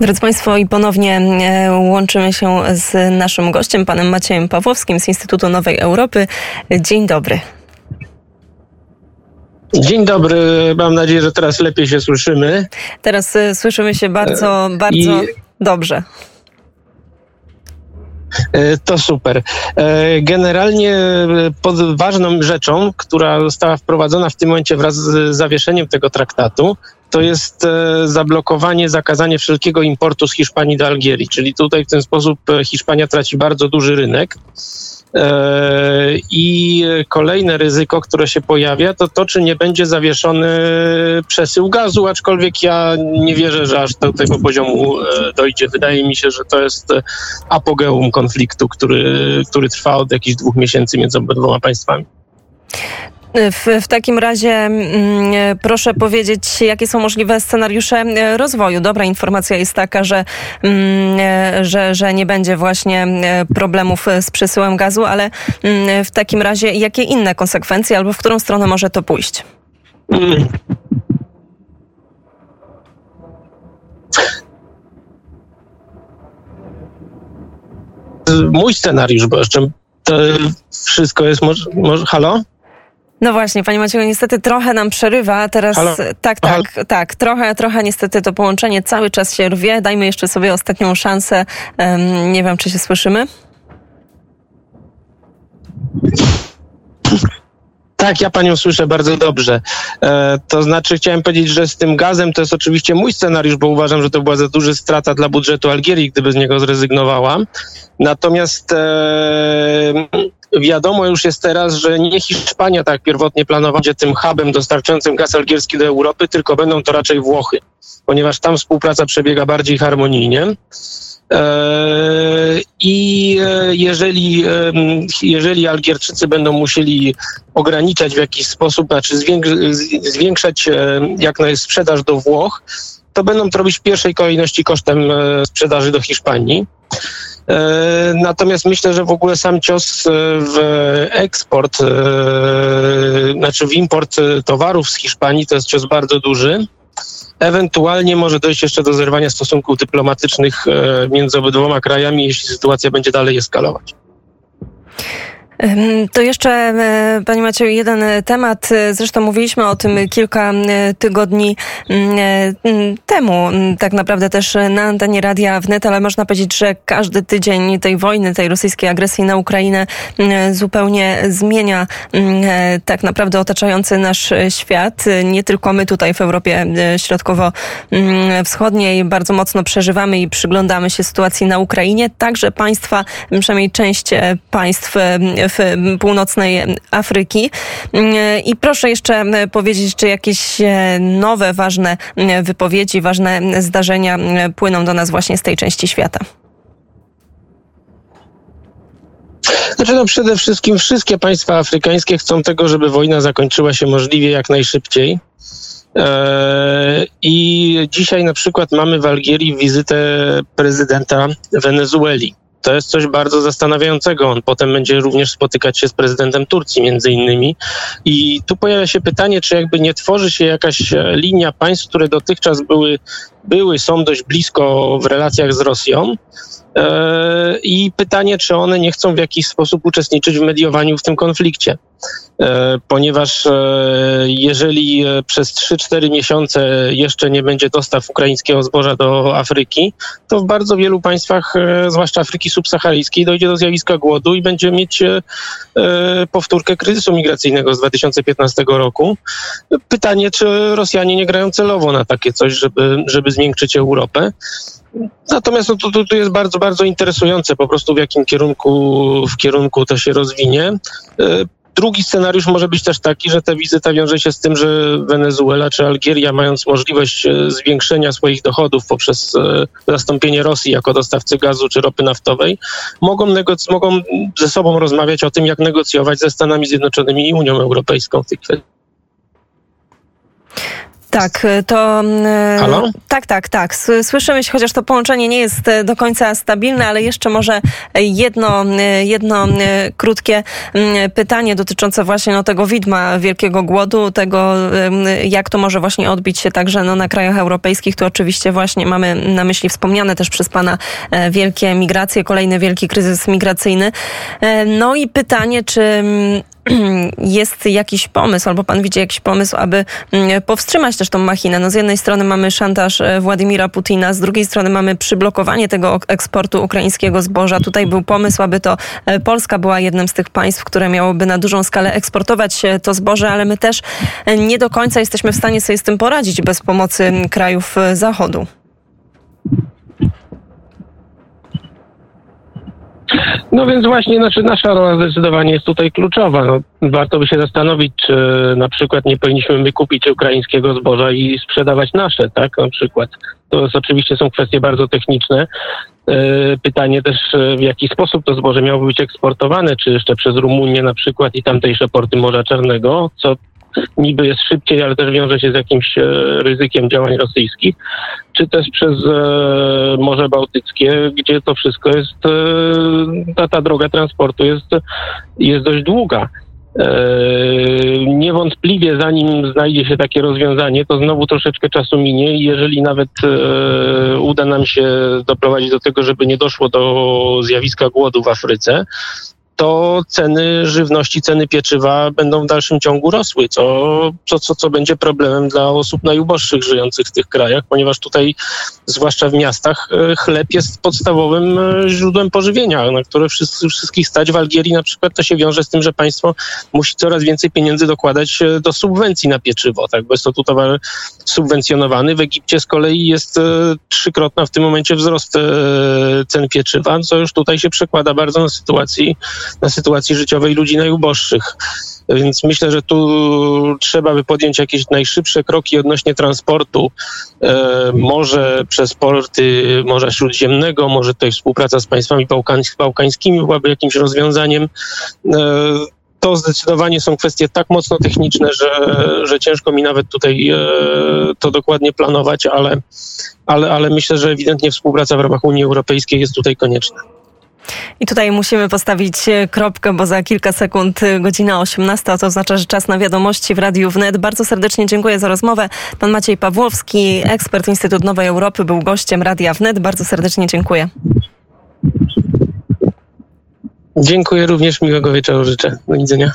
Drodzy Państwo, i ponownie e, łączymy się z naszym gościem, panem Maciejem Pawłowskim z Instytutu Nowej Europy. Dzień dobry. Dzień dobry, mam nadzieję, że teraz lepiej się słyszymy. Teraz e, słyszymy się bardzo, e, bardzo I... dobrze. To super. Generalnie pod ważną rzeczą, która została wprowadzona w tym momencie wraz z zawieszeniem tego traktatu, to jest e, zablokowanie, zakazanie wszelkiego importu z Hiszpanii do Algierii. Czyli tutaj w ten sposób e, Hiszpania traci bardzo duży rynek. E, I kolejne ryzyko, które się pojawia, to to, czy nie będzie zawieszony przesył gazu, aczkolwiek ja nie wierzę, że aż do tego poziomu dojdzie. Wydaje mi się, że to jest apogeum konfliktu, który, który trwa od jakichś dwóch miesięcy między obydwoma państwami. W, w, takim razie mm, proszę powiedzieć, jakie są możliwe scenariusze e, rozwoju. Dobra informacja jest taka, że, mm, e, że, że nie będzie właśnie e, problemów z przesyłem gazu, ale mm, w takim razie jakie inne konsekwencje albo w którą stronę może to pójść? Mój scenariusz, bo jeszcze to wszystko jest może, halo? No właśnie, Panie Macieju, niestety trochę nam przerywa. Teraz Halo? tak, tak, Halo? tak. Trochę, trochę niestety to połączenie cały czas się rwie. Dajmy jeszcze sobie ostatnią szansę. Um, nie wiem, czy się słyszymy. Tak, ja panią słyszę bardzo dobrze. E, to znaczy, chciałem powiedzieć, że z tym gazem to jest oczywiście mój scenariusz, bo uważam, że to była za duża strata dla budżetu Algierii, gdyby z niego zrezygnowała. Natomiast e, wiadomo już jest teraz, że nie Hiszpania, tak pierwotnie planowała, będzie tym hubem dostarczającym gaz algierski do Europy, tylko będą to raczej Włochy, ponieważ tam współpraca przebiega bardziej harmonijnie. E, I e, jeżeli, jeżeli Algierczycy będą musieli ograniczać w jakiś sposób, znaczy zwiększać e, jak na sprzedaż do Włoch, to będą to robić w pierwszej kolejności kosztem sprzedaży do Hiszpanii. Natomiast myślę, że w ogóle sam cios w eksport, znaczy w import towarów z Hiszpanii to jest cios bardzo duży. Ewentualnie może dojść jeszcze do zerwania stosunków dyplomatycznych e, między obydwoma krajami, jeśli sytuacja będzie dalej eskalować. To jeszcze, e, Panie Macieju, jeden temat. Zresztą mówiliśmy o tym kilka tygodni temu, tak naprawdę też na antenie Radia Wnet, ale można powiedzieć, że każdy tydzień tej wojny, tej rosyjskiej agresji na Ukrainę zupełnie zmienia tak naprawdę otaczający nasz świat. Nie tylko my tutaj w Europie e, Środkowo-Wschodniej bardzo mocno przeżywamy i przyglądamy się sytuacji na Ukrainie. Także państwa, przynajmniej część e, państw w północnej Afryki. I proszę jeszcze powiedzieć, czy jakieś e, nowe, ważne wypowiedzi, ważne zdarzenia płyną do nas właśnie z tej części świata. Znaczy, no przede wszystkim wszystkie państwa afrykańskie chcą tego, żeby wojna zakończyła się możliwie jak najszybciej. E, I dzisiaj na przykład mamy w Algierii wizytę prezydenta Wenezueli to jest coś bardzo zastanawiającego. On potem będzie również spotykać się z prezydentem Turcji między innymi. I tu pojawia się pytanie, czy jakby nie tworzy się jakaś e, linia państw, które dotychczas były, były są dość blisko w relacjach z Rosją, E, I pytanie, czy one nie chcą w jakiś sposób uczestniczyć w mediowaniu w tym konflikcie. E, ponieważ e, jeżeli przez 3-4 miesiące jeszcze nie będzie dostaw ukraińskiego zboża do Afryki, to w bardzo wielu państwach, zwłaszcza Afryki subsaharyjskiej, dojdzie do zjawiska głodu i będzie mieć powtórkę kryzysu migracyjnego z 2015 roku. Pytanie, czy Rosjanie nie grają celowo na takie coś, żeby, żeby zmiękczyć Europę. Natomiast no, to, to, jest bardzo, bardzo interesujące po prostu w jakim kierunku, w kierunku to się rozwinie. E, drugi scenariusz może być też taki, że ta wizyta wiąże się z tym, że Wenezuela czy Algieria, mając możliwość e, zwiększenia swoich dochodów poprzez e, zastąpienie Rosji jako dostawcy gazu czy ropy naftowej, mogą, mogą ze sobą rozmawiać o tym, jak negocjować ze Stanami Zjednoczonymi i Unią Europejską w tej kwestii. Tak, to. Halo? Tak, tak, tak. Słyszymy się, chociaż to połączenie nie jest do końca stabilne, ale jeszcze może jedno, jedno krótkie pytanie dotyczące właśnie no, tego widma wielkiego głodu, tego jak to może właśnie odbić się także no, na krajach europejskich. Tu oczywiście właśnie mamy na myśli wspomniane też przez pana e, wielkie migracje, kolejny wielki kryzys migracyjny. E, no i pytanie, czy jest jakiś pomysł, albo pan widzi jakiś pomysł, aby mm, powstrzymać też tą machinę. No z jednej strony mamy szantaż e, Władimira Putina, z drugiej strony mamy przyblokowanie tego eksportu ukraińskiego zboża. Tutaj był pomysł, aby to e, Polska była jednym z tych państw, które miałoby na dużą skalę eksportować e, to zboże, ale my też nie do końca jesteśmy w stanie sobie z tym poradzić bez pomocy krajów Zachodu. No więc właśnie znaczy nasza rola zdecydowanie jest tutaj kluczowa. No, warto by się zastanowić, czy na przykład nie powinniśmy my kupić ukraińskiego zboża i sprzedawać nasze, tak? Na przykład. To jest, oczywiście są kwestie bardzo techniczne. E, pytanie też, e, w jaki sposób to zboże miałoby być eksportowane, czy jeszcze przez Rumunię na przykład i tamtejsze porty Morza Czarnego, co niby jest szybciej, ale też wiąże się z jakimś e, ryzykiem działań rosyjskich, czy też przez e, Morze Bałtyckie, gdzie to wszystko jest, e, ta, ta droga transportu jest, jest dość długa. Niewątpliwie, zanim znajdzie się takie rozwiązanie, to znowu troszeczkę czasu minie i jeżeli nawet uda nam się doprowadzić do tego, żeby nie doszło do zjawiska głodu w Afryce, to ceny żywności, ceny pieczywa będą w dalszym ciągu rosły, co, co, co, co będzie problemem dla osób najuboższych żyjących w tych krajach, ponieważ tutaj, zwłaszcza w miastach, e, chleb jest podstawowym e, źródłem pożywienia, na które wszyscy, wszystkich stać. W Algierii na przykład to się wiąże z tym, że państwo musi coraz więcej pieniędzy dokładać e, do subwencji na pieczywo, tak, bo jest to tu towar subwencjonowany. W Egipcie z kolei jest trzykrotna w tym momencie wzrost cen pieczywa, co już tutaj się przekłada bardzo na sytuacji na sytuacji życiowej ludzi najuboższych. Więc myślę, że tu trzeba by podjąć jakieś najszybsze kroki odnośnie transportu. E, może przez porty Morza Śródziemnego, może tutaj współpraca z państwami bałkańskimi byłaby jakimś rozwiązaniem. E, to zdecydowanie są kwestie tak mocno techniczne, że, że ciężko mi nawet tutaj e, to dokładnie planować, ale, ale, ale myślę, że ewidentnie współpraca w ramach Unii Europejskiej jest tutaj konieczna. I tutaj musimy postawić e, kropkę, bo za kilka sekund e, godzina 18, a to oznacza, że czas na wiadomości w Radiu Wnet. Bardzo serdecznie dziękuję za rozmowę. Pan Maciej Pawłowski, ekspert Instytut Nowej Europy, był gościem Radia Wnet. Bardzo serdecznie dziękuję. Dziękuję również, miłego wieczoru życzę. Do widzenia.